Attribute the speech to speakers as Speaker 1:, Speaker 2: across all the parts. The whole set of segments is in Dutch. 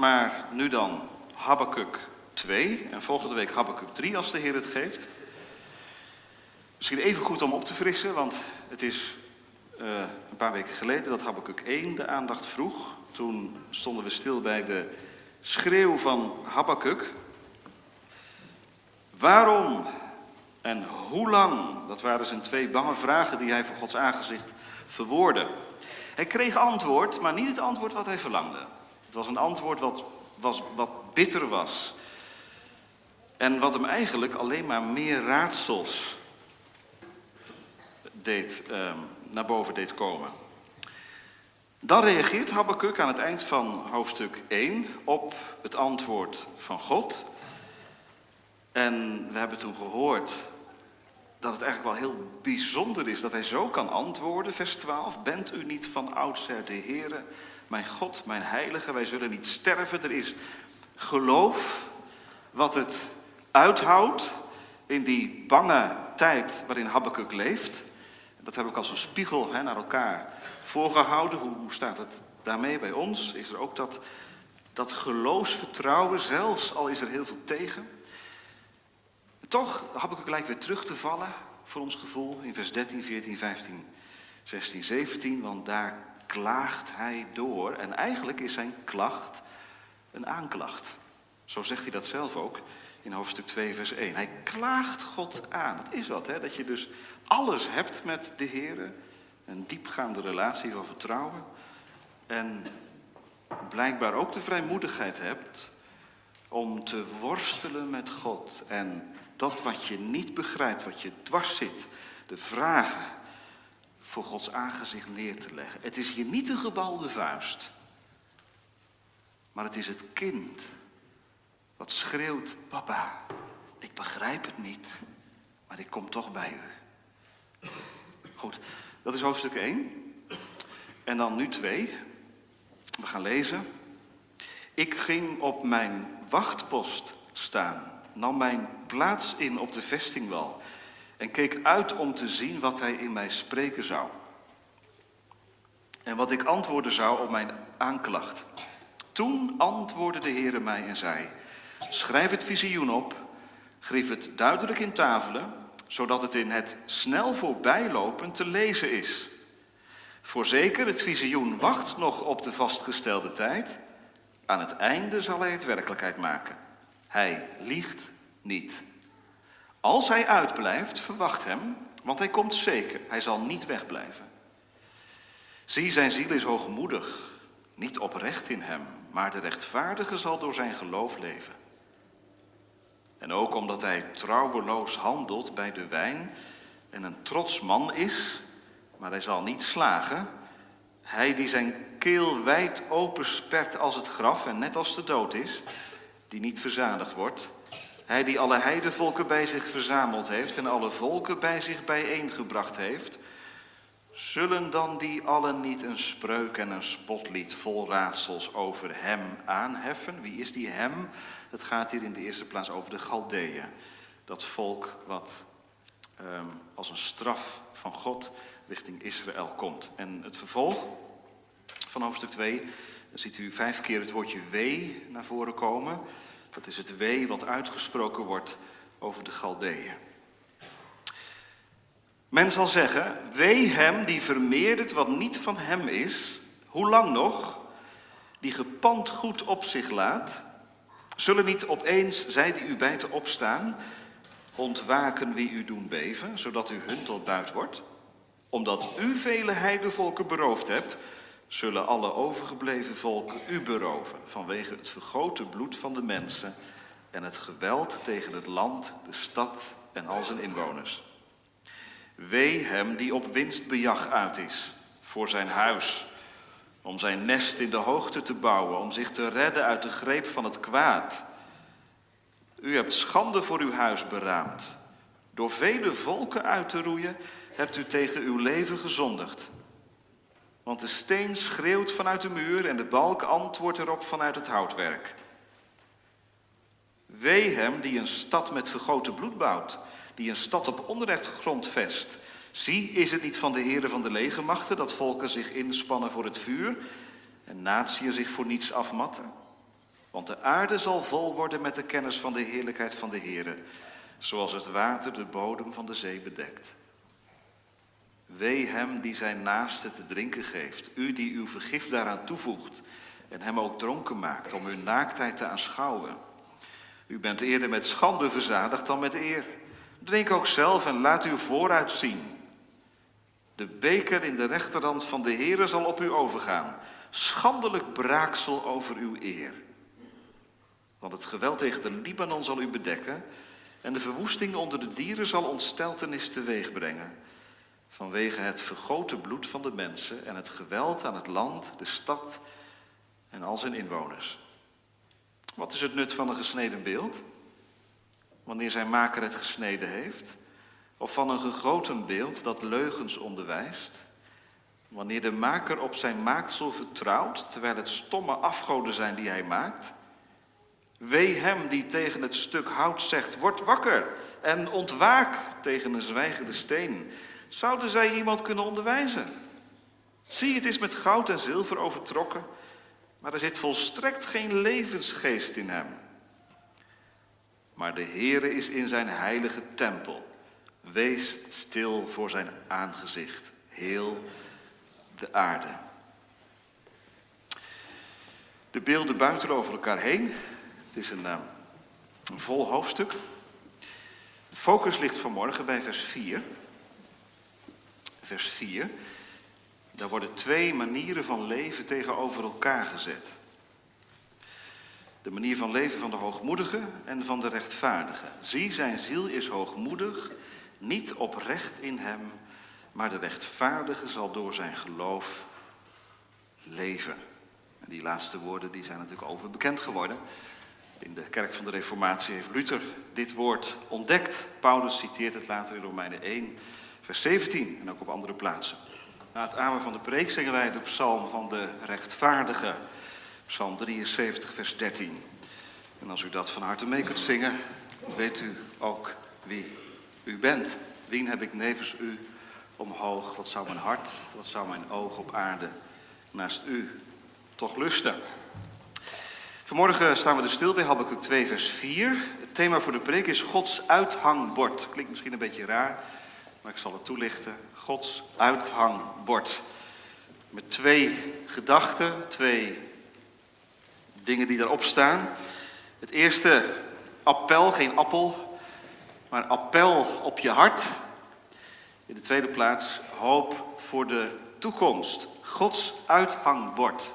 Speaker 1: Maar nu dan Habakkuk 2 en volgende week Habakkuk 3 als de Heer het geeft. Misschien even goed om op te frissen, want het is uh, een paar weken geleden dat Habakkuk 1 de aandacht vroeg. Toen stonden we stil bij de schreeuw van Habakkuk. Waarom en hoe lang? Dat waren zijn twee bange vragen die hij voor Gods aangezicht verwoordde. Hij kreeg antwoord, maar niet het antwoord wat hij verlangde. Het was een antwoord wat, was, wat bitter was. En wat hem eigenlijk alleen maar meer raadsels deed, uh, naar boven deed komen. Dan reageert Habakkuk aan het eind van hoofdstuk 1 op het antwoord van God. En we hebben toen gehoord dat het eigenlijk wel heel bijzonder is dat hij zo kan antwoorden. Vers 12, bent u niet van oudsher de Heere, mijn God, mijn heilige, wij zullen niet sterven. Er is geloof wat het uithoudt in die bange tijd waarin Habakkuk leeft. Dat heb ik als een spiegel hè, naar elkaar voorgehouden. Hoe, hoe staat het daarmee bij ons? Is er ook dat, dat geloofsvertrouwen, zelfs al is er heel veel tegen? Toch heb ik gelijk weer terug te vallen, voor ons gevoel, in vers 13, 14, 15, 16, 17, want daar klaagt hij door. En eigenlijk is zijn klacht een aanklacht. Zo zegt hij dat zelf ook in hoofdstuk 2, vers 1. Hij klaagt God aan. Het is wat, hè? dat je dus alles hebt met de Heer. Een diepgaande relatie van vertrouwen. En blijkbaar ook de vrijmoedigheid hebt om te worstelen met God. En dat wat je niet begrijpt, wat je dwars zit, de vragen voor Gods aangezicht neer te leggen. Het is hier niet een gebalde vuist, maar het is het kind wat schreeuwt, papa, ik begrijp het niet, maar ik kom toch bij u. Goed, dat is hoofdstuk 1. En dan nu 2. We gaan lezen. Ik ging op mijn wachtpost staan nam mijn plaats in op de vestingwal en keek uit om te zien wat hij in mij spreken zou. En wat ik antwoorden zou op mijn aanklacht. Toen antwoordde de Heere mij en zei: Schrijf het visioen op, grief het duidelijk in tafelen, zodat het in het snel voorbijlopen te lezen is. Voorzeker, het visioen wacht nog op de vastgestelde tijd. Aan het einde zal hij het werkelijkheid maken. Hij liegt niet. Als hij uitblijft, verwacht hem, want hij komt zeker. Hij zal niet wegblijven. Zie, zijn ziel is hoogmoedig, niet oprecht in hem, maar de rechtvaardige zal door zijn geloof leven. En ook omdat hij trouweloos handelt bij de wijn en een trots man is, maar hij zal niet slagen. Hij die zijn keel wijd open spert als het graf en net als de dood is, die niet verzadigd wordt. Hij die alle heidevolken bij zich verzameld heeft en alle volken bij zich bijeengebracht heeft. Zullen dan die allen niet een spreuk en een spotlied vol raadsels over hem aanheffen? Wie is die hem? Het gaat hier in de eerste plaats over de Galdeeën. Dat volk wat um, als een straf van God richting Israël komt. En het vervolg van hoofdstuk 2, dan ziet u vijf keer het woordje wee naar voren komen. Dat is het wee wat uitgesproken wordt over de Galdeeën. Men zal zeggen, wee hem die vermeerdert wat niet van hem is, hoe lang nog, die gepand goed op zich laat, zullen niet opeens zij die u bijten opstaan, ontwaken wie u doen beven, zodat u hun tot buit wordt, omdat u vele heidevolken beroofd hebt, zullen alle overgebleven volken u beroven vanwege het vergoten bloed van de mensen en het geweld tegen het land, de stad en al zijn inwoners. Wee hem die op winstbejag uit is voor zijn huis, om zijn nest in de hoogte te bouwen, om zich te redden uit de greep van het kwaad. U hebt schande voor uw huis beraamd. Door vele volken uit te roeien hebt u tegen uw leven gezondigd. Want de steen schreeuwt vanuit de muur en de balk antwoordt erop vanuit het houtwerk. Wee hem die een stad met vergoten bloed bouwt, die een stad op onrecht grond vest. Zie, is het niet van de heren van de legermachten dat volken zich inspannen voor het vuur en natieën zich voor niets afmatten? Want de aarde zal vol worden met de kennis van de heerlijkheid van de Heere, zoals het water de bodem van de zee bedekt. Wee hem die zijn naaste te drinken geeft, u die uw vergif daaraan toevoegt en hem ook dronken maakt om uw naaktheid te aanschouwen. U bent eerder met schande verzadigd dan met eer. Drink ook zelf en laat u vooruit zien. De beker in de rechterhand van de Heere zal op u overgaan. Schandelijk braaksel over uw eer. Want het geweld tegen de Libanon zal u bedekken en de verwoesting onder de dieren zal ontsteltenis teweeg brengen. Vanwege het vergoten bloed van de mensen en het geweld aan het land, de stad en al zijn inwoners. Wat is het nut van een gesneden beeld? Wanneer zijn maker het gesneden heeft? Of van een gegoten beeld dat leugens onderwijst? Wanneer de maker op zijn maaksel vertrouwt, terwijl het stomme afgoden zijn die hij maakt? Wee hem die tegen het stuk hout zegt, word wakker en ontwaak tegen een zwijgende steen. Zouden zij iemand kunnen onderwijzen? Zie, het is met goud en zilver overtrokken, maar er zit volstrekt geen levensgeest in hem. Maar de Heere is in zijn heilige tempel. Wees stil voor zijn aangezicht, heel de aarde. De beelden buiten over elkaar heen. Het is een, uh, een vol hoofdstuk. De focus ligt vanmorgen bij vers 4. Vers 4. Daar worden twee manieren van leven tegenover elkaar gezet. De manier van leven van de hoogmoedige en van de rechtvaardige. Zie, zijn ziel is hoogmoedig, niet oprecht in hem, maar de rechtvaardige zal door zijn geloof leven. En die laatste woorden die zijn natuurlijk overbekend geworden. In de kerk van de Reformatie heeft Luther dit woord ontdekt. Paulus citeert het later in Romeinen 1, vers 17 en ook op andere plaatsen. Na het amen van de preek zingen wij de psalm van de rechtvaardige. Psalm 73, vers 13. En als u dat van harte mee kunt zingen, weet u ook wie u bent. Wien heb ik nevens u omhoog? Wat zou mijn hart, wat zou mijn oog op aarde naast u toch lusten? Vanmorgen staan we er stil bij Habakkuk 2, vers 4. Het thema voor de preek is Gods uithangbord. Klinkt misschien een beetje raar, maar ik zal het toelichten. Gods uithangbord. Met twee gedachten, twee dingen die daarop staan. Het eerste appel, geen appel, maar appel op je hart. In de tweede plaats hoop voor de toekomst. Gods uithangbord.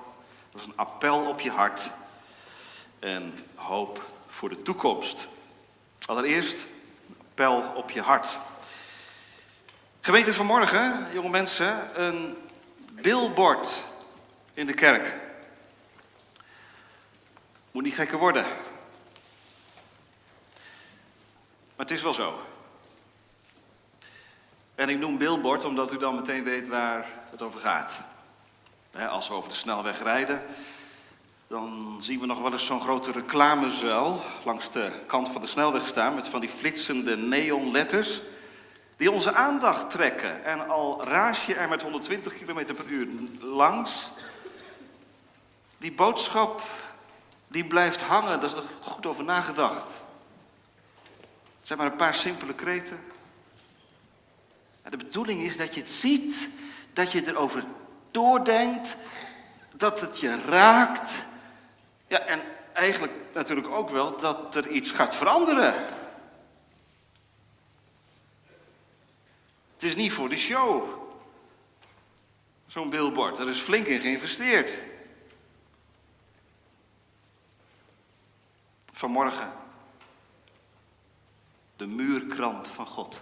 Speaker 1: Dat is een appel op je hart en hoop voor de toekomst. Allereerst appel op je hart. Gemeente vanmorgen, jonge mensen, een billboard in de kerk. Moet niet gekker worden. Maar het is wel zo. En ik noem billboard omdat u dan meteen weet waar het over gaat. Als we over de snelweg rijden, dan zien we nog wel eens zo'n grote reclamezuil langs de kant van de snelweg staan met van die flitsende neonletters die onze aandacht trekken. En al raas je er met 120 km per uur langs, die boodschap die blijft hangen, daar is er goed over nagedacht. Het zijn maar een paar simpele kreten. En de bedoeling is dat je het ziet, dat je erover doordenkt, dat het je raakt. Ja, en eigenlijk natuurlijk ook wel dat er iets gaat veranderen. Het is niet voor de show. Zo'n billboard, er is flink in geïnvesteerd. Vanmorgen de muurkrant van God.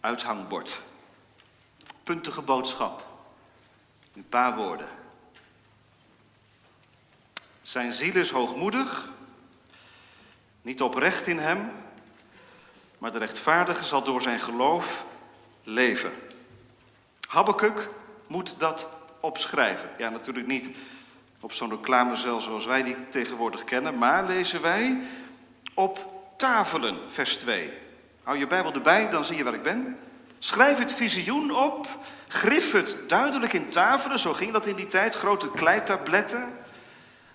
Speaker 1: Uithangbord. Puntige boodschap. Een paar woorden. Zijn ziel is hoogmoedig, niet oprecht in hem, maar de rechtvaardige zal door zijn geloof leven. Habakkuk moet dat opschrijven. Ja, natuurlijk niet op zo'n reclamecel zoals wij die tegenwoordig kennen, maar lezen wij op tafelen, vers 2. Hou je Bijbel erbij, dan zie je waar ik ben. Schrijf het visioen op, grif het duidelijk in tafelen, zo ging dat in die tijd, grote kleitabletten.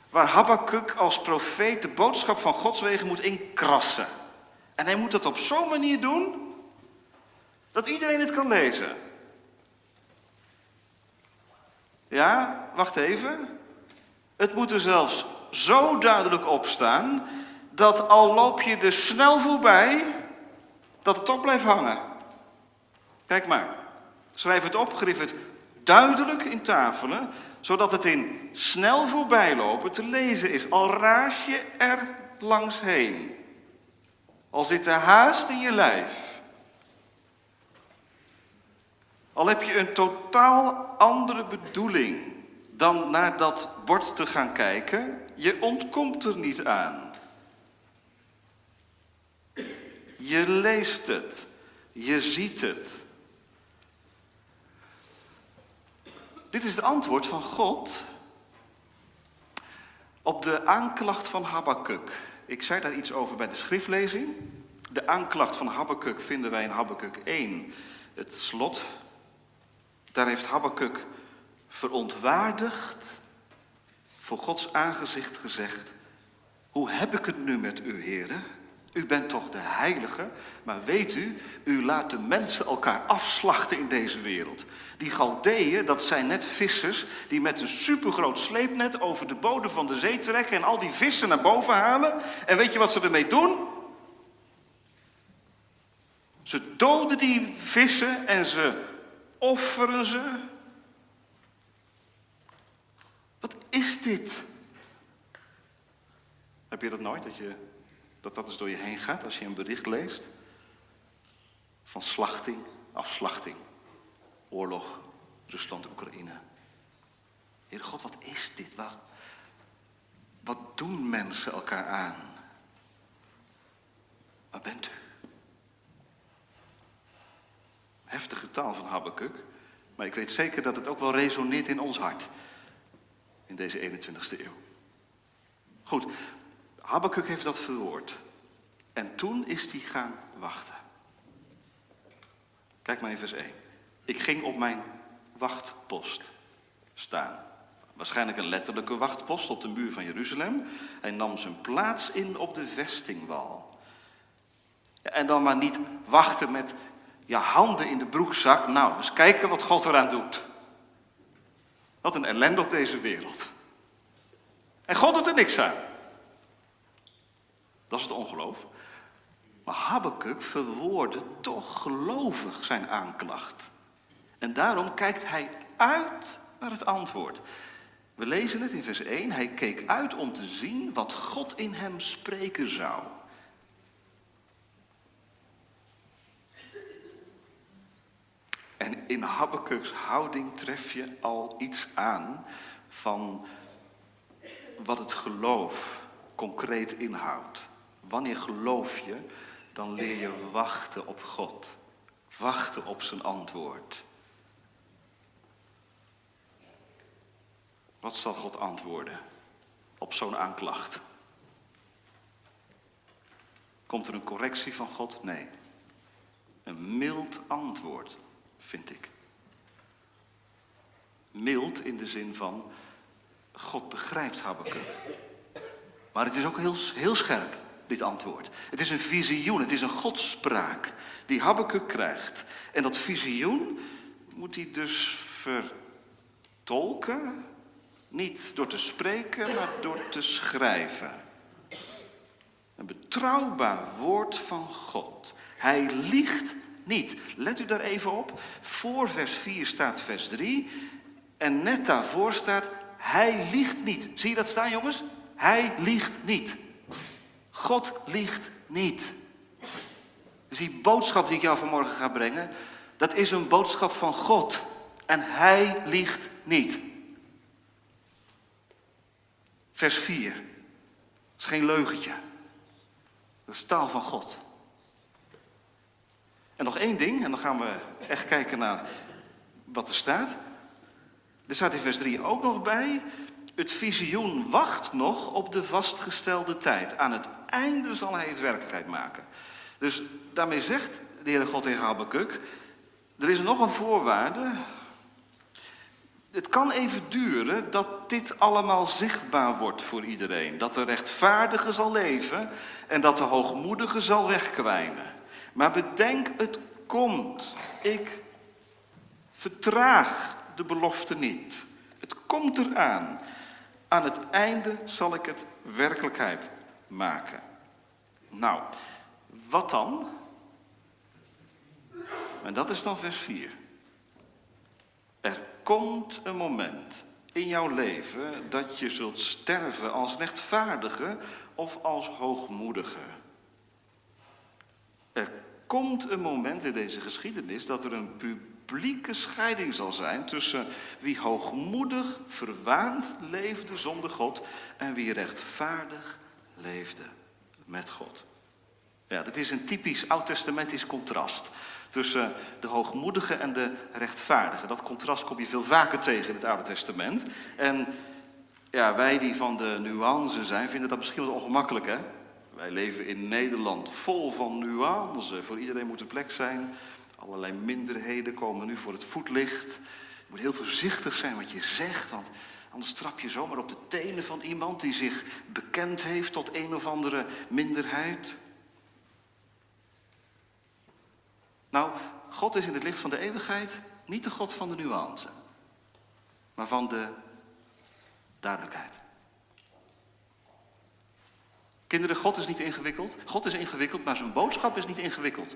Speaker 1: waar Habakkuk als profeet de boodschap van Gods wegen moet inkrassen. En hij moet dat op zo'n manier doen dat iedereen het kan lezen. Ja, wacht even. Het moet er zelfs zo duidelijk op staan dat al loop je er snel voorbij, dat het toch blijft hangen. Kijk maar. Schrijf het op, grif het duidelijk in tafelen, zodat het in snel voorbijlopen te lezen is. Al raas je er langs heen. Al zit er haast in je lijf. Al heb je een totaal andere bedoeling dan naar dat bord te gaan kijken, je ontkomt er niet aan. Je leest het, je ziet het. Dit is het antwoord van God op de aanklacht van Habakkuk. Ik zei daar iets over bij de schriftlezing. De aanklacht van Habakkuk vinden wij in Habakkuk 1, het slot. Daar heeft Habakkuk verontwaardigd voor Gods aangezicht gezegd: Hoe heb ik het nu met u, heren? U bent toch de heilige, maar weet u, u laat de mensen elkaar afslachten in deze wereld. Die Galdeeën, dat zijn net vissers die met een supergroot sleepnet over de bodem van de zee trekken en al die vissen naar boven halen. En weet je wat ze ermee doen? Ze doden die vissen en ze offeren ze. Wat is dit? Heb je dat nooit, dat je dat dat eens door je heen gaat als je een bericht leest van slachting, afslachting, oorlog, Rusland, Oekraïne. Heere God, wat is dit? Wat, wat doen mensen elkaar aan? Waar bent u? Heftige taal van Habakkuk, maar ik weet zeker dat het ook wel resoneert in ons hart in deze 21ste eeuw. Goed, Habakkuk heeft dat verwoord. En toen is hij gaan wachten. Kijk maar in vers 1. Ik ging op mijn wachtpost staan. Waarschijnlijk een letterlijke wachtpost op de muur van Jeruzalem. Hij nam zijn plaats in op de vestingwal. En dan maar niet wachten met je handen in de broekzak. Nou, eens kijken wat God eraan doet. Wat een ellende op deze wereld. En God doet er niks aan. Dat is het ongeloof. Maar Habakkuk verwoordde toch gelovig zijn aanklacht. En daarom kijkt hij uit naar het antwoord. We lezen het in vers 1. Hij keek uit om te zien wat God in hem spreken zou. En in Habakuk's houding tref je al iets aan van wat het geloof concreet inhoudt. Wanneer geloof je, dan leer je wachten op God. Wachten op zijn antwoord. Wat zal God antwoorden op zo'n aanklacht? Komt er een correctie van God? Nee. Een mild antwoord, vind ik. Mild in de zin van, God begrijpt Habakkuk. Maar het is ook heel, heel scherp dit antwoord. Het is een visioen, het is een godspraak die Habakkuk krijgt. En dat visioen moet hij dus vertolken, niet door te spreken, maar door te schrijven. Een betrouwbaar woord van God. Hij liegt niet. Let u daar even op. Voor vers 4 staat vers 3. En net daarvoor staat, hij liegt niet. Zie je dat staan, jongens? Hij liegt niet. God liegt niet. Dus die boodschap die ik jou vanmorgen ga brengen, dat is een boodschap van God. En Hij liegt niet. Vers 4. Dat is geen leugentje. Dat is taal van God. En nog één ding, en dan gaan we echt kijken naar wat er staat. Er staat in vers 3 ook nog bij, het visioen wacht nog op de vastgestelde tijd. Aan het einde zal hij het werkelijkheid maken. Dus daarmee zegt de Heere God tegen Habakkuk, er is nog een voorwaarde. het kan even duren dat dit allemaal zichtbaar wordt voor iedereen. Dat de rechtvaardige zal leven en dat de hoogmoedige zal wegkwijnen. Maar bedenk, het komt. Ik vertraag de belofte niet. Het komt eraan. Aan het einde zal ik het werkelijkheid maken. Nou, wat dan? En dat is dan vers 4. Er komt een moment in jouw leven dat je zult sterven als rechtvaardige of als hoogmoedige. Er komt een moment in deze geschiedenis dat er een publieke scheiding zal zijn tussen wie hoogmoedig, verwaand leefde zonder God en wie rechtvaardig leefde met God. Ja, dat is een typisch oud-testamentisch contrast tussen de hoogmoedige en de rechtvaardige. Dat contrast kom je veel vaker tegen in het Oude Testament. En ja, wij die van de nuance zijn, vinden dat misschien wat ongemakkelijk, hè? Wij leven in Nederland vol van nuance. Voor iedereen moet er plek zijn. Allerlei minderheden komen nu voor het voetlicht. Je moet heel voorzichtig zijn wat je zegt, want anders trap je zomaar op de tenen van iemand die zich bekend heeft tot een of andere minderheid. Nou, God is in het licht van de eeuwigheid niet de God van de nuance, maar van de duidelijkheid. Kinderen, God is niet ingewikkeld. God is ingewikkeld, maar zijn boodschap is niet ingewikkeld.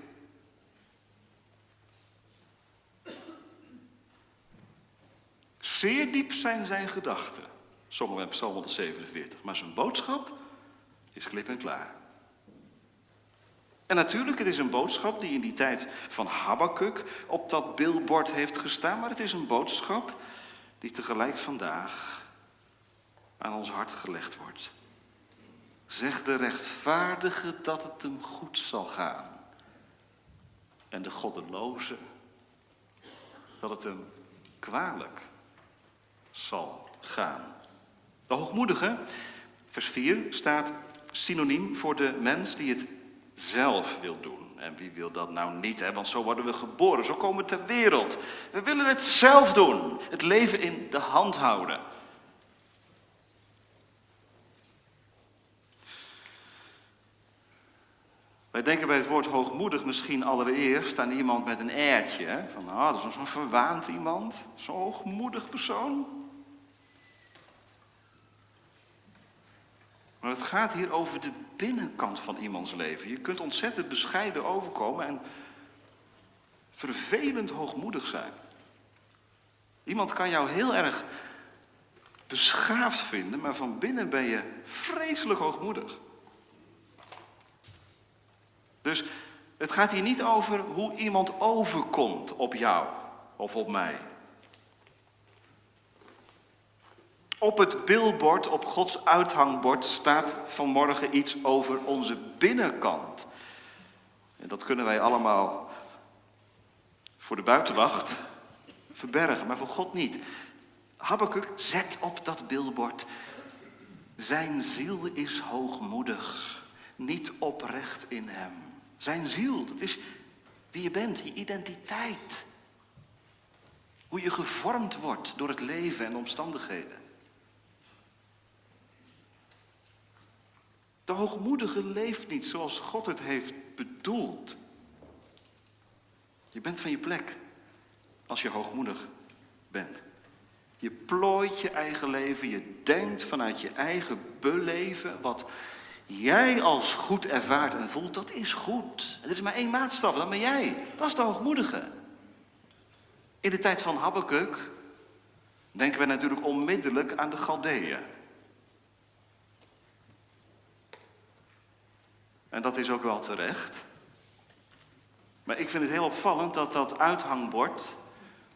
Speaker 1: Zeer diep zijn zijn gedachten. Sommigen hebben Psalm 147. Maar zijn boodschap is klip en klaar. En natuurlijk, het is een boodschap die in die tijd van Habakkuk op dat billboard heeft gestaan. Maar het is een boodschap die tegelijk vandaag aan ons hart gelegd wordt. Zeg de rechtvaardige dat het hem goed zal gaan. En de goddeloze dat het hem kwalijk zal gaan. De hoogmoedige, vers 4, staat synoniem voor de mens die het zelf wil doen. En wie wil dat nou niet, hè? want zo worden we geboren, zo komen we ter wereld. We willen het zelf doen, het leven in de hand houden. Wij denken bij het woord hoogmoedig misschien allereerst aan iemand met een airtje. Van, ah, dat is zo'n verwaand iemand, zo'n hoogmoedig persoon. Maar het gaat hier over de binnenkant van iemands leven. Je kunt ontzettend bescheiden overkomen en vervelend hoogmoedig zijn. Iemand kan jou heel erg beschaafd vinden, maar van binnen ben je vreselijk hoogmoedig. Dus het gaat hier niet over hoe iemand overkomt op jou of op mij. Op het billboard, op Gods uithangbord, staat vanmorgen iets over onze binnenkant. En dat kunnen wij allemaal voor de buitenwacht verbergen, maar voor God niet. Habakkuk, zet op dat billboard. Zijn ziel is hoogmoedig, niet oprecht in hem. Zijn ziel, dat is wie je bent, je identiteit. Hoe je gevormd wordt door het leven en omstandigheden. De hoogmoedige leeft niet zoals God het heeft bedoeld. Je bent van je plek als je hoogmoedig bent. Je plooit je eigen leven, je denkt vanuit je eigen beleven. Wat jij als goed ervaart en voelt, dat is goed. Er is maar één maatstaf, dat ben jij. Dat is de hoogmoedige. In de tijd van Habakkuk denken we natuurlijk onmiddellijk aan de Galdeeën. En dat is ook wel terecht. Maar ik vind het heel opvallend dat dat uithangbord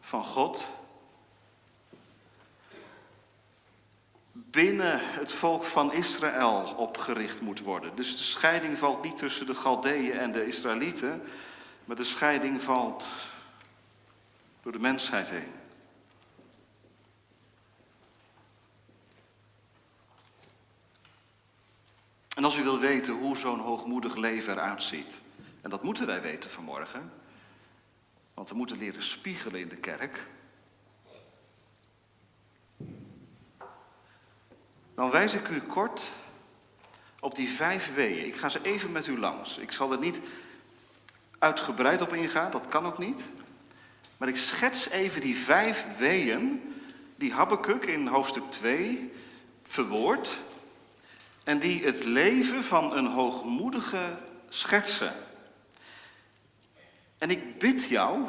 Speaker 1: van God binnen het volk van Israël opgericht moet worden. Dus de scheiding valt niet tussen de Galdeeën en de Israëlieten, maar de scheiding valt door de mensheid heen. En als u wil weten hoe zo'n hoogmoedig leven eruit ziet, en dat moeten wij weten vanmorgen, want we moeten leren spiegelen in de kerk. dan wijs ik u kort op die vijf weeën. Ik ga ze even met u langs. Ik zal er niet uitgebreid op ingaan, dat kan ook niet. Maar ik schets even die vijf weeën die Habakkuk in hoofdstuk 2 verwoordt en die het leven van een hoogmoedige schetsen. En ik bid jou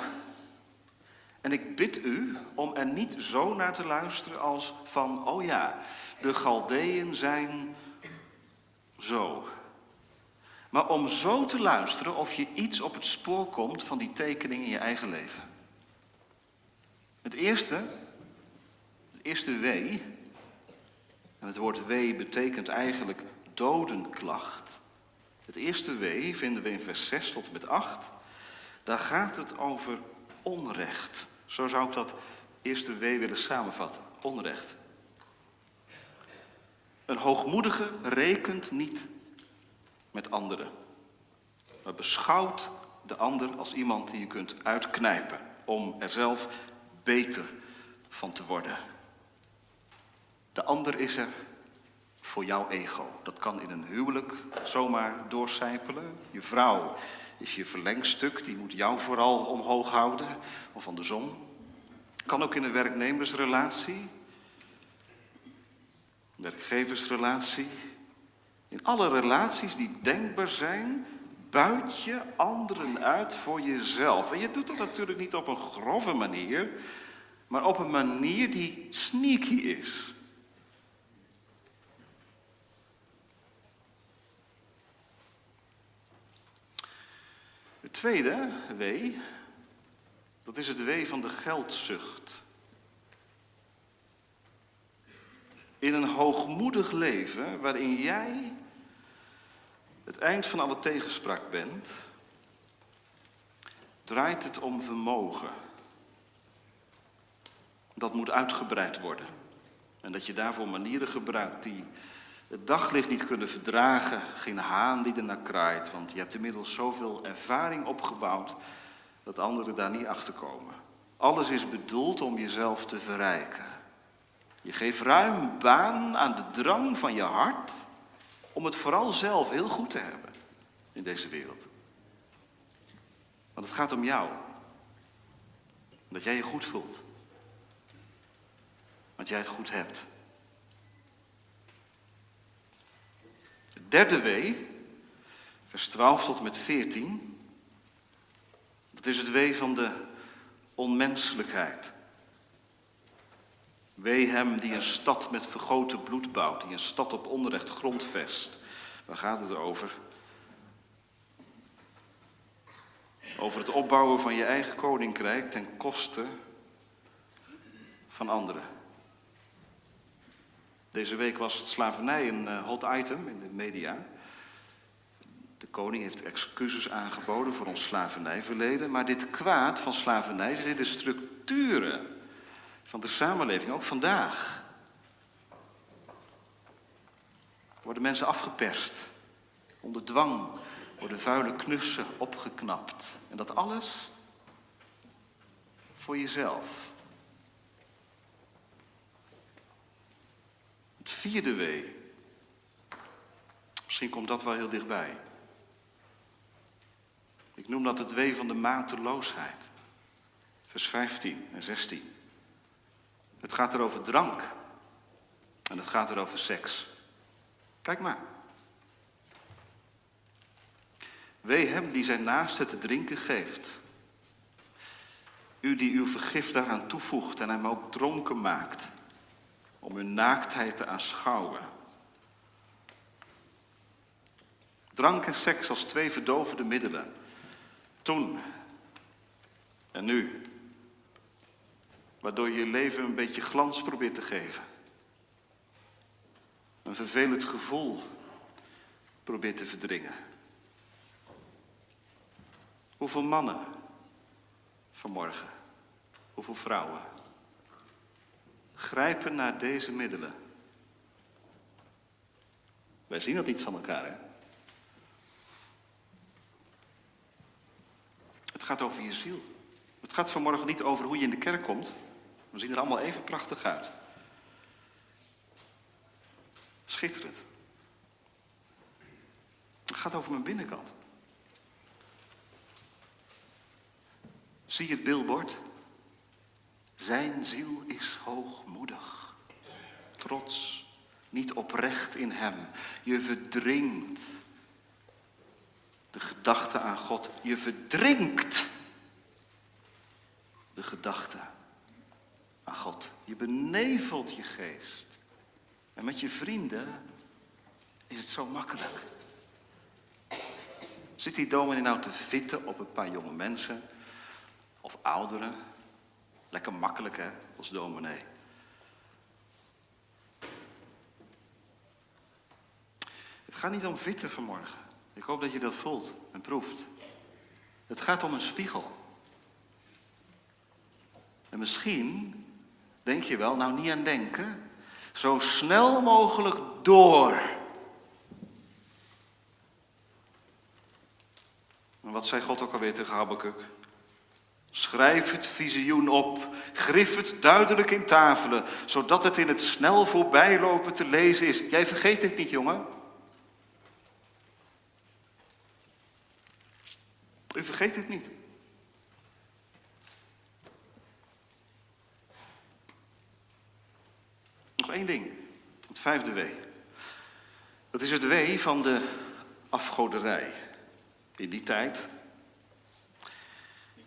Speaker 1: en ik bid u om er niet zo naar te luisteren als van, oh ja, de Galdeën zijn zo. Maar om zo te luisteren of je iets op het spoor komt van die tekening in je eigen leven. Het eerste, het eerste wee, en het woord wee betekent eigenlijk dodenklacht. Het eerste wee vinden we in vers 6 tot en met 8. Daar gaat het over onrecht. Zo zou ik dat eerste wee willen samenvatten. Onrecht. Een hoogmoedige rekent niet met anderen, maar beschouwt de ander als iemand die je kunt uitknijpen om er zelf beter van te worden. De ander is er voor jouw ego. Dat kan in een huwelijk zomaar doorcijpelen. Je vrouw is je verlengstuk, die moet jou vooral omhoog houden, of andersom. Kan ook in een werknemersrelatie, werkgeversrelatie. In alle relaties die denkbaar zijn, buit je anderen uit voor jezelf. En je doet dat natuurlijk niet op een grove manier, maar op een manier die sneaky is. Het tweede wee, dat is het wee van de geldzucht. In een hoogmoedig leven waarin jij het eind van alle tegenspraak bent, draait het om vermogen. Dat moet uitgebreid worden. En dat je daarvoor manieren gebruikt die het daglicht niet kunnen verdragen, geen haan die er naar kraait, want je hebt inmiddels zoveel ervaring opgebouwd dat anderen daar niet achter komen. Alles is bedoeld om jezelf te verrijken. Je geeft ruim baan aan de drang van je hart om het vooral zelf heel goed te hebben in deze wereld. Want het gaat om jou. Dat jij je goed voelt. Want jij het goed hebt. Derde wee, vers 12 tot met 14, dat is het wee van de onmenselijkheid. Wee hem die een stad met vergoten bloed bouwt, die een stad op onrecht grondvest. Waar gaat het over? Over het opbouwen van je eigen koninkrijk ten koste van anderen. Deze week was het slavernij een eh, hot item in de media. De koning heeft excuses aangeboden voor ons slavernijverleden. Maar dit kwaad van slavernij zit in de structuren van de samenleving, ook vandaag. Worden mensen afgeperst, onder dwang, worden vuile knussen opgeknapt. En dat alles voor jezelf. Het vierde wee. Misschien komt dat wel heel dichtbij. Ik noem dat het wee van de mateloosheid. Vers 15 en 16. Het gaat er over drank. En het gaat er over seks. Kijk maar. Wee hem die zijn naaste te drinken geeft. U die uw vergif daaraan toevoegt en hem ook dronken maakt om hun naaktheid te aanschouwen. Drank en seks als twee verdovende middelen. Toen en nu. Waardoor je je leven een beetje glans probeert te geven. Een vervelend gevoel probeert te verdringen. Hoeveel mannen vanmorgen? Hoeveel vrouwen? Grijpen naar deze middelen. Wij zien dat niet van elkaar, hè? Het gaat over je ziel. Het gaat vanmorgen niet over hoe je in de kerk komt. We zien er allemaal even prachtig uit. Schitterend. Het gaat over mijn binnenkant. Zie je het billboard? Zijn ziel is hoogmoedig, trots, niet oprecht in hem. Je verdringt de gedachte aan God. Je verdrinkt de gedachte aan God. Je benevelt je geest. En met je vrienden is het zo makkelijk. Zit die dominee nou te vitten op een paar jonge mensen of ouderen? Lekker makkelijk hè, als dominee. Het gaat niet om vitten vanmorgen. Ik hoop dat je dat voelt en proeft. Het gaat om een spiegel. En misschien denk je wel, nou niet aan denken, zo snel mogelijk door. En wat zei God ook alweer tegen Habakkuk? Schrijf het visioen op, grif het duidelijk in tafelen, zodat het in het snel voorbijlopen te lezen is. Jij vergeet dit niet, jongen. U vergeet het niet. Nog één ding, het vijfde W. Dat is het W van de afgoderij. In die tijd.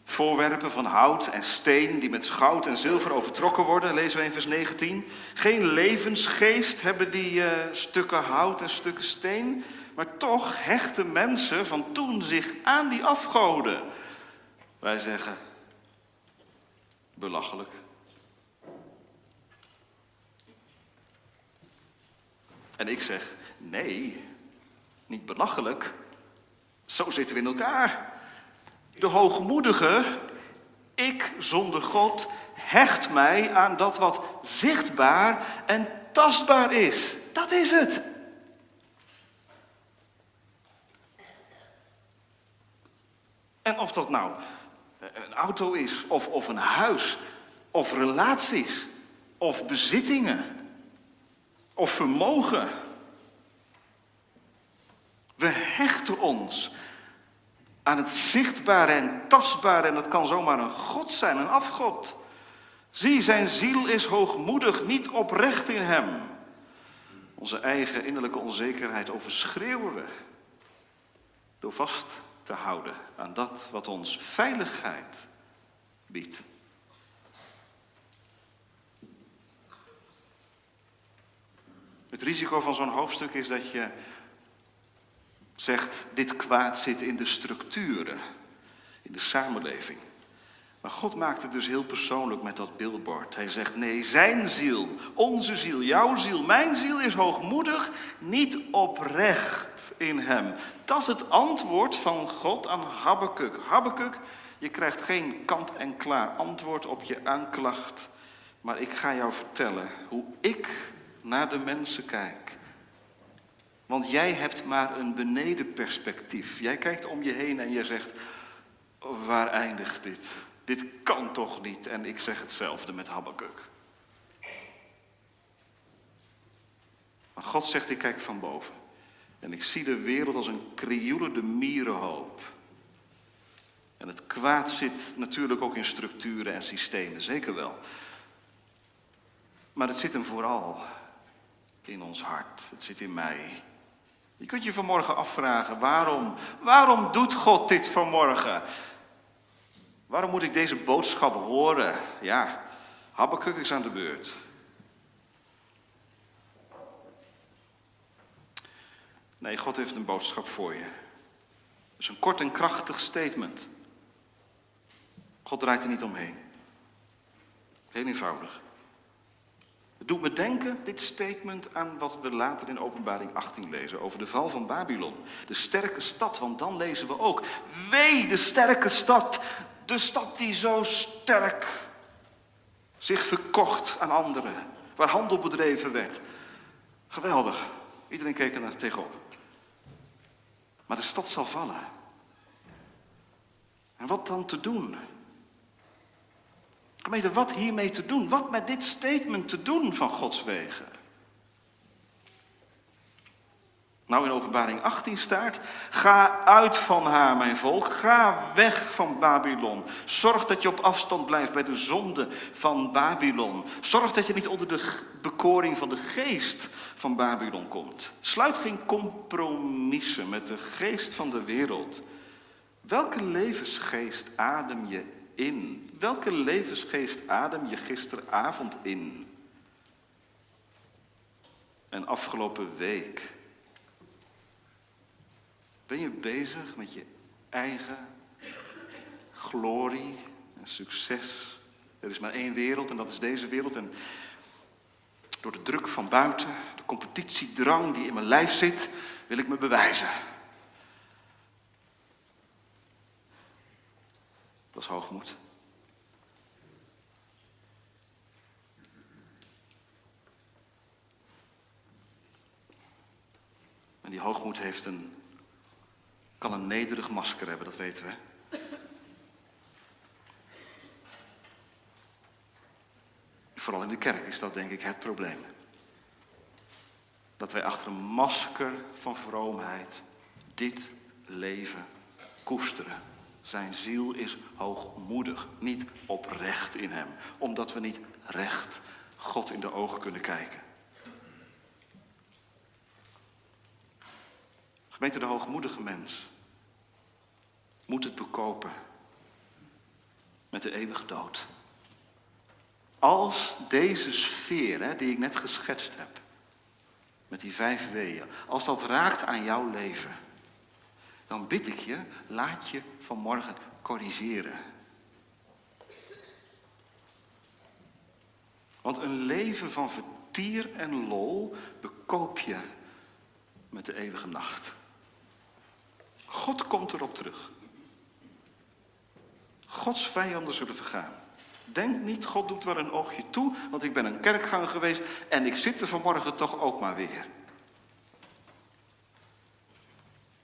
Speaker 1: Voorwerpen van hout en steen die met goud en zilver overtrokken worden, lezen we in vers 19. Geen levensgeest hebben die uh, stukken hout en stukken steen, maar toch hechten mensen van toen zich aan die afgoden. Wij zeggen, belachelijk. En ik zeg, nee, niet belachelijk. Zo zitten we in elkaar. De hoogmoedige, ik zonder God, hecht mij aan dat wat zichtbaar en tastbaar is. Dat is het. En of dat nou een auto is, of, of een huis, of relaties, of bezittingen, of vermogen. We hechten ons aan het zichtbare en tastbare, en dat kan zomaar een God zijn, een afgod. Zie, zijn ziel is hoogmoedig, niet oprecht in hem. Onze eigen innerlijke onzekerheid overschreeuwen we door vast te houden aan dat wat ons veiligheid biedt. Het risico van zo'n hoofdstuk is dat je zegt, dit kwaad zit in de structuren, in de samenleving. Maar God maakt het dus heel persoonlijk met dat billboard. Hij zegt, nee, zijn ziel, onze ziel, jouw ziel, mijn ziel is hoogmoedig, niet oprecht in hem. Dat is het antwoord van God aan Habakkuk. Habakkuk, je krijgt geen kant-en-klaar antwoord op je aanklacht. Maar ik ga jou vertellen hoe ik naar de mensen kijk. Want jij hebt maar een benedenperspectief. Jij kijkt om je heen en je zegt, waar eindigt dit? Dit kan toch niet? En ik zeg hetzelfde met Habakkuk. Maar God zegt, ik kijk van boven. En ik zie de wereld als een krioelende mierenhoop. En het kwaad zit natuurlijk ook in structuren en systemen, zeker wel. Maar het zit hem vooral in ons hart. Het zit in mij. Je kunt je vanmorgen afvragen, waarom, waarom doet God dit vanmorgen? Waarom moet ik deze boodschap horen? Ja, Habakkuk is aan de beurt. Nee, God heeft een boodschap voor je. Het is een kort en krachtig statement. God draait er niet omheen. Heel eenvoudig. Het doet me denken, dit statement, aan wat we later in openbaring 18 lezen over de val van Babylon. De sterke stad, want dan lezen we ook, wee de sterke stad, de stad die zo sterk zich verkocht aan anderen, waar handel bedreven werd. Geweldig, iedereen keek er tegenop. Maar de stad zal vallen. En wat dan te doen? Gemeente, wat hiermee te doen? Wat met dit statement te doen van Gods wegen? nou in openbaring 18 staat, ga uit van haar, mijn volk, ga weg van Babylon. Zorg dat je op afstand blijft bij de zonde van Babylon. Zorg dat je niet onder de bekoring van de geest van Babylon komt. Sluit geen compromissen met de geest van de wereld. Welke levensgeest adem je in? Welke levensgeest adem je gisteravond in? En afgelopen week? Ben je bezig met je eigen glorie en succes? Er is maar één wereld en dat is deze wereld. En door de druk van buiten, de competitiedrang die in mijn lijf zit, wil ik me bewijzen. Dat is hoogmoed. En die hoogmoed heeft een, kan een nederig masker hebben, dat weten we. Vooral in de kerk is dat denk ik het probleem. Dat wij achter een masker van vroomheid dit leven koesteren. Zijn ziel is hoogmoedig, niet oprecht in hem, omdat we niet recht God in de ogen kunnen kijken. Gemeente, de hoogmoedige mens moet het bekopen met de eeuwige dood. Als deze sfeer, hè, die ik net geschetst heb, met die vijf weeën, als dat raakt aan jouw leven, dan bid ik je, laat je vanmorgen corrigeren. Want een leven van vertier en lol bekoop je met de eeuwige nacht. God komt erop terug. Gods vijanden zullen vergaan. Denk niet, God doet wel een oogje toe, want ik ben een kerkganger geweest en ik zit er vanmorgen toch ook maar weer.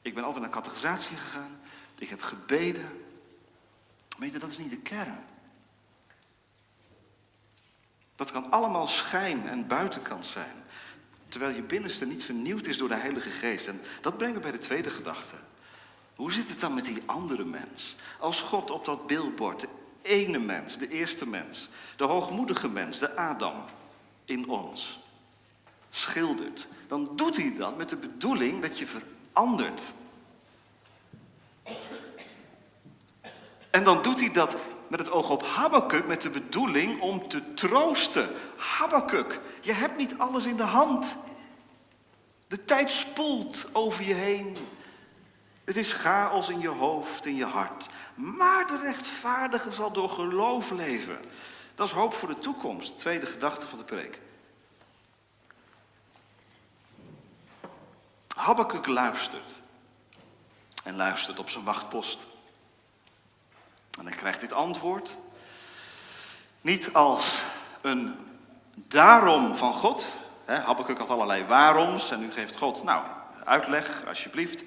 Speaker 1: Ik ben altijd naar catechisatie gegaan, ik heb gebeden. Je, dat is niet de kern. Dat kan allemaal schijn en buitenkant zijn. Terwijl je binnenste niet vernieuwd is door de Heilige Geest. En dat brengt me bij de tweede gedachte. Hoe zit het dan met die andere mens? Als God op dat beeldbord, de ene mens, de eerste mens, de hoogmoedige mens, de Adam in ons, schildert, dan doet hij dat met de bedoeling dat je verandert. En dan doet hij dat met het oog op Habakkuk met de bedoeling om te troosten. Habakkuk, je hebt niet alles in de hand. De tijd spoelt over je heen. Het is chaos in je hoofd, in je hart. Maar de rechtvaardige zal door geloof leven. Dat is hoop voor de toekomst. Tweede gedachte van de preek. Habakkuk luistert. En luistert op zijn wachtpost. En hij krijgt dit antwoord. Niet als een daarom van God. Habakkuk had allerlei waaroms en nu geeft God, nou, uitleg alsjeblieft.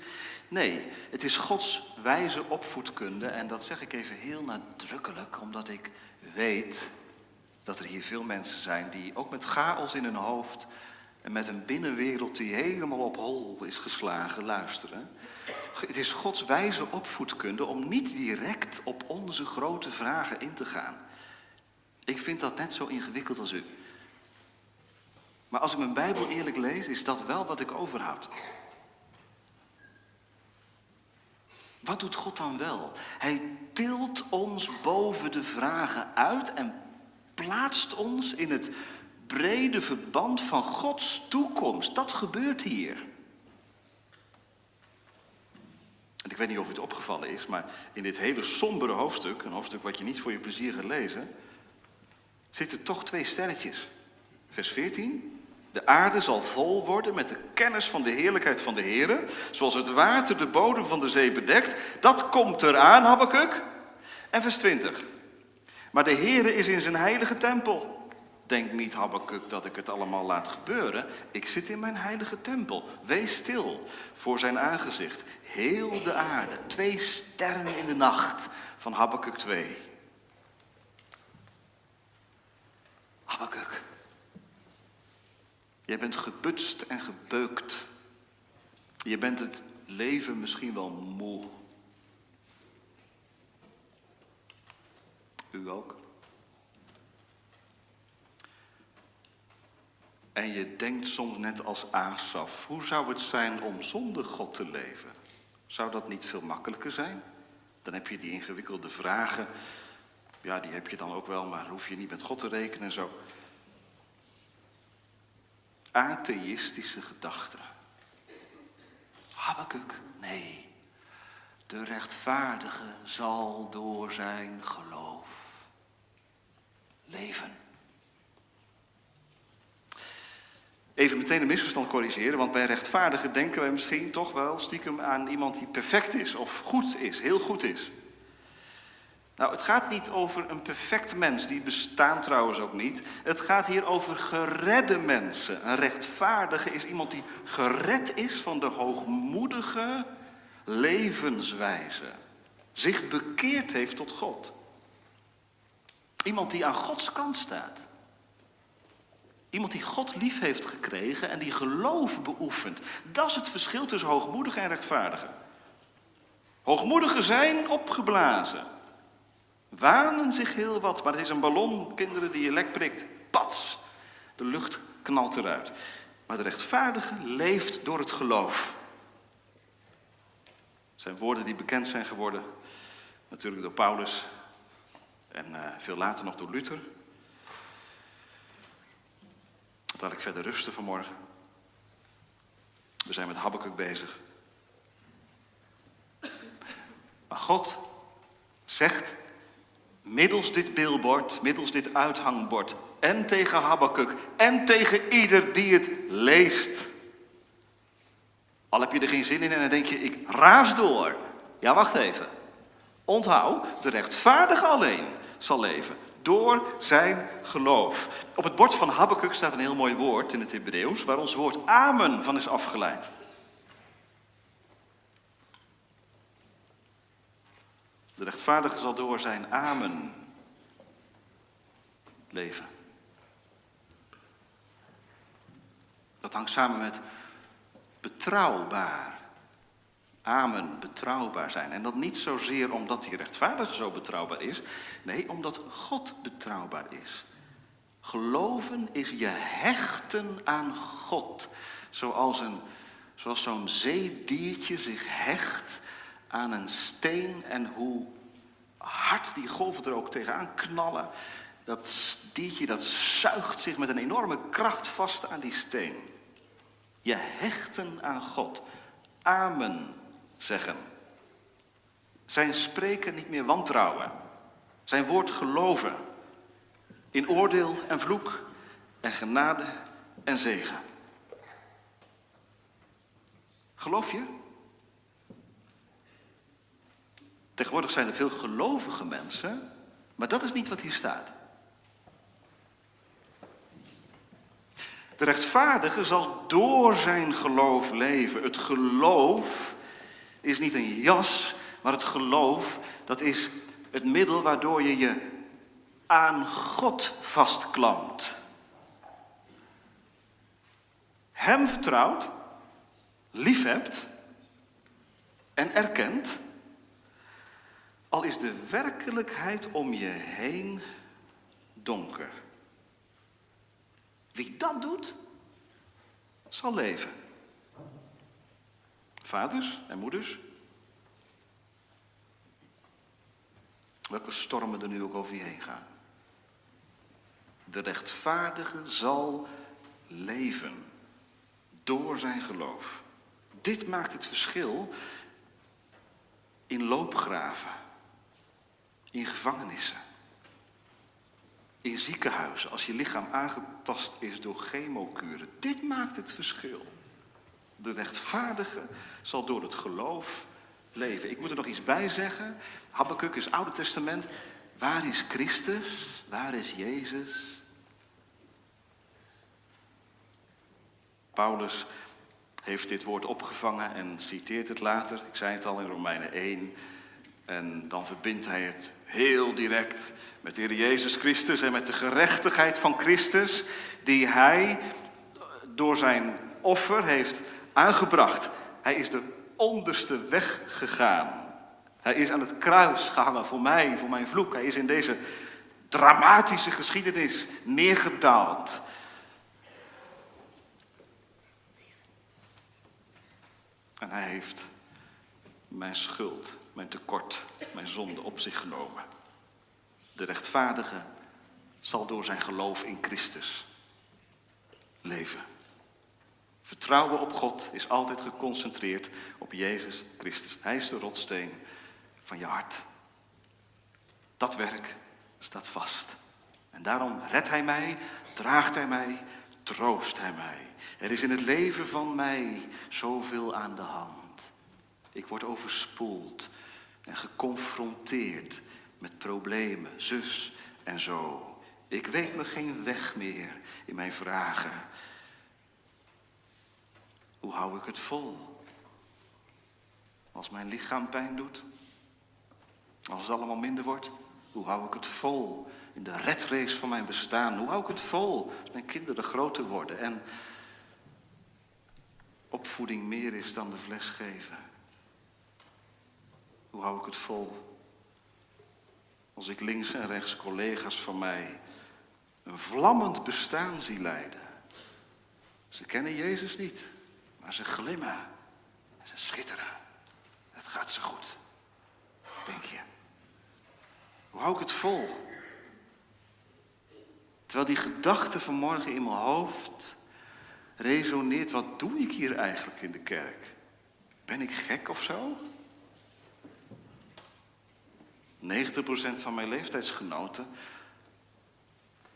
Speaker 1: Nee, het is Gods wijze opvoedkunde en dat zeg ik even heel nadrukkelijk, omdat ik weet dat er hier veel mensen zijn die ook met chaos in hun hoofd en met een binnenwereld die helemaal op hol is geslagen, luisteren. Het is Gods wijze opvoedkunde om niet direct op onze grote vragen in te gaan. Ik vind dat net zo ingewikkeld als u. Maar als ik mijn Bijbel eerlijk lees, is dat wel wat ik overhoud. Wat doet God dan wel? Hij tilt ons boven de vragen uit en plaatst ons in het brede verband van Gods toekomst. Dat gebeurt hier. En ik weet niet of het opgevallen is, maar in dit hele sombere hoofdstuk, een hoofdstuk wat je niet voor je plezier gaat lezen, zitten toch twee sterretjes. Vers 14. De aarde zal vol worden met de kennis van de heerlijkheid van de Heer, zoals het water de bodem van de zee bedekt. Dat komt eraan, Habakkuk. En vers 20. Maar de Heer is in zijn heilige tempel. Denk niet, Habakkuk, dat ik het allemaal laat gebeuren. Ik zit in mijn heilige tempel. Wees stil voor zijn aangezicht. Heel de aarde. Twee sterren in de nacht van Habakkuk 2. Habakkuk. Jij bent gebutst en gebeukt. Je bent het leven misschien wel moe. U ook? En je denkt soms net als Asaf, hoe zou het zijn om zonder God te leven? Zou dat niet veel makkelijker zijn? Dan heb je die ingewikkelde vragen, ja, die heb je dan ook wel, maar hoef je niet met God te rekenen en zo. Atheïstische gedachten. Habakuk, nee. De rechtvaardige zal door zijn geloof leven. Even meteen een misverstand corrigeren, want bij rechtvaardigen denken wij misschien toch wel stiekem aan iemand die perfect is of goed is, heel goed is. Nou, het gaat niet over een perfect mens, die bestaan trouwens ook niet. Het gaat hier over geredde mensen. Een rechtvaardige is iemand die gered is van de hoogmoedige levenswijze. Zich bekeerd heeft tot God. Iemand die aan Gods kant staat. Iemand die God lief heeft gekregen en die geloof beoefent. Dat is het verschil tussen hoogmoedigen en rechtvaardigen. Hoogmoedigen zijn opgeblazen. Wanen zich heel wat, maar het is een ballon, kinderen, die je lek prikt. Pats, de lucht knalt eruit. Maar de rechtvaardige leeft door het geloof. Het zijn woorden die bekend zijn geworden, natuurlijk door Paulus en uh, veel later nog door Luther. Laat ik verder rusten vanmorgen. We zijn met Habakkuk bezig. Maar God zegt middels dit billboard, middels dit uithangbord, en tegen Habakkuk en tegen ieder die het leest. Al heb je er geen zin in en dan denk je, ik raas door. Ja, wacht even. Onthoud, de rechtvaardige alleen zal leven door zijn geloof. Op het bord van Habakkuk staat een heel mooi woord in het Hebreeuws, waar ons woord amen van is afgeleid. De rechtvaardige zal door zijn amen leven. Dat hangt samen met betrouwbaar. Amen, betrouwbaar zijn. En dat niet zozeer omdat die rechtvaardige zo betrouwbaar is, nee, omdat God betrouwbaar is. Geloven is je hechten aan God, zoals, een, zoals zo'n zeediertje zich hecht aan een steen en hoe hard die golven er ook tegenaan knallen. Dat diertje dat zuigt zich met een enorme kracht vast aan die steen. Je hechten aan God. Amen zeggen. Zijn spreken niet meer wantrouwen. Zijn woord geloven. In oordeel en vloek en genade en zegen. Geloof je? Tegenwoordig zijn er veel gelovige mensen, maar dat is niet wat hier staat. De rechtvaardige zal door zijn geloof leven. Het geloof is niet een jas, maar het geloof, dat is het middel waardoor je je aan God vastklampt. Hem vertrouwt, liefhebt en erkent, al is de werkelijkheid om je heen donker. Wie dat doet, zal leven. Vaders en moeders. Welke stormen er nu ook over je heen gaan. De rechtvaardige zal leven door zijn geloof. Dit maakt het verschil in loopgraven, in gevangenissen, in ziekenhuizen, als je lichaam aangetast is door chemokuren. Dit maakt het verschil. De rechtvaardige zal door het geloof leven. Ik moet er nog iets bij zeggen. Habakkuk is Oude Testament. Waar is Christus? Waar is Jezus? Paulus heeft dit woord opgevangen en citeert het later. Ik zei het al in Romeinen 1. En dan verbindt hij het heel direct met de Heer Jezus Christus en met de gerechtigheid van Christus, die hij door zijn offer heeft aangebracht. Hij is de onderste weg gegaan. Hij is aan het kruis gehangen voor mij, voor mijn vloek. Hij is in deze dramatische geschiedenis neergedaald. En hij heeft mijn schuld, mijn tekort, mijn zonde op zich genomen. De rechtvaardige zal door zijn geloof in Christus leven. Vertrouwen op God is altijd geconcentreerd op Jezus Christus. Hij is de rotsteen van je hart. Dat werk staat vast. En daarom redt Hij mij, draagt Hij mij, troost Hij mij. Er is in het leven van mij zoveel aan de hand. Ik word overspoeld en geconfronteerd met problemen, zus en zo. Ik weet me geen weg meer in mijn vragen. Hoe hou ik het vol? Als mijn lichaam pijn doet? Als het allemaal minder wordt? Hoe hou ik het vol in de redrace van mijn bestaan? Hoe hou ik het vol als mijn kinderen groter worden en opvoeding meer is dan de fles geven? Hoe hou ik het vol als ik links en rechts collega's van mij een vlammend bestaan zie leiden? Ze kennen Jezus niet, maar ze glimmen, ze schitteren. Het gaat ze goed, denk je. Hoe hou ik het vol? Terwijl die gedachte vanmorgen in mijn hoofd resoneert, wat doe ik hier eigenlijk in de kerk? Ben ik gek of zo? 90% van mijn leeftijdsgenoten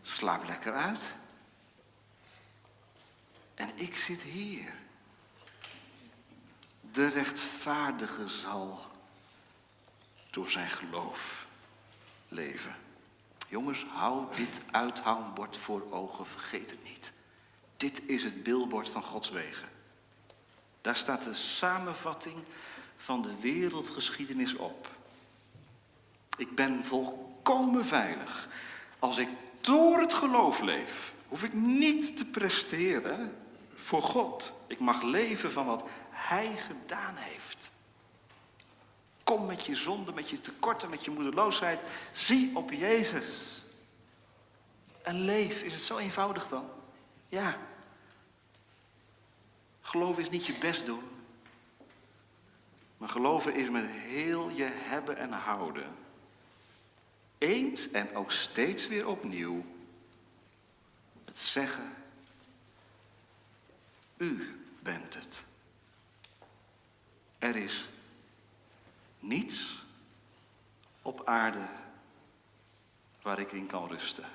Speaker 1: slaapt lekker uit. En ik zit hier. De rechtvaardige zal door zijn geloof leven. Jongens, hou dit uithangbord voor ogen, vergeet het niet. Dit is het billboard van Gods wegen. Daar staat de samenvatting van de wereldgeschiedenis op. Ik ben volkomen veilig. Als ik door het geloof leef, hoef ik niet te presteren voor God. Ik mag leven van wat Hij gedaan heeft. Kom met je zonde, met je tekorten, met je moedeloosheid. Zie op Jezus. En leef. Is het zo eenvoudig dan? Ja. Geloven is niet je best doen. Maar geloven is met heel je hebben en houden. Eens en ook steeds weer opnieuw. Het zeggen. U bent het. Er is niets op aarde waar ik in kan rusten.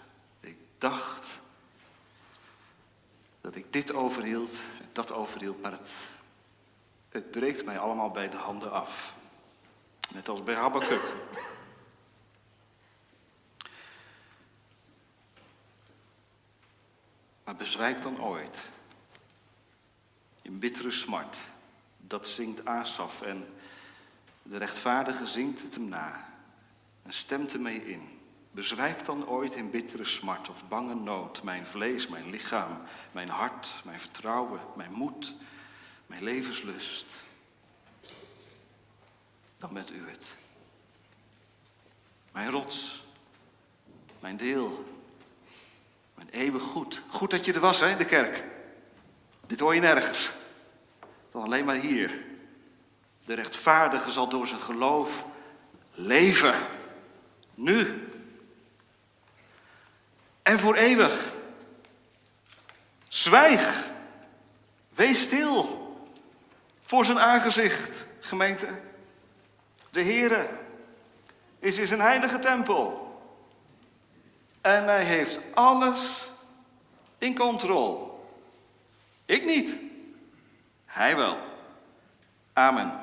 Speaker 1: Ik dacht dat ik dit overhield en dat overhield, maar het, het breekt mij allemaal bij de handen af. Net als bij Habakkuk. Maar bezwijk dan ooit in bittere smart. Dat zingt Asaf en de rechtvaardige zingt het hem na en stemt ermee in. Bezwijk dan ooit in bittere smart of bange nood mijn vlees, mijn lichaam, mijn hart, mijn vertrouwen, mijn moed, mijn levenslust. Dan bent u het. Mijn rots, mijn deel, mijn eeuwig goed. Goed dat je er was, hè, de kerk. Dit hoor je nergens. Dan alleen maar hier. De rechtvaardige zal door zijn geloof leven. Nu. En voor eeuwig. Zwijg. Wees stil. Voor zijn aangezicht, gemeente. De Heere is in zijn heilige tempel. En hij heeft alles in controle. Ik niet. Hij wel. Amen.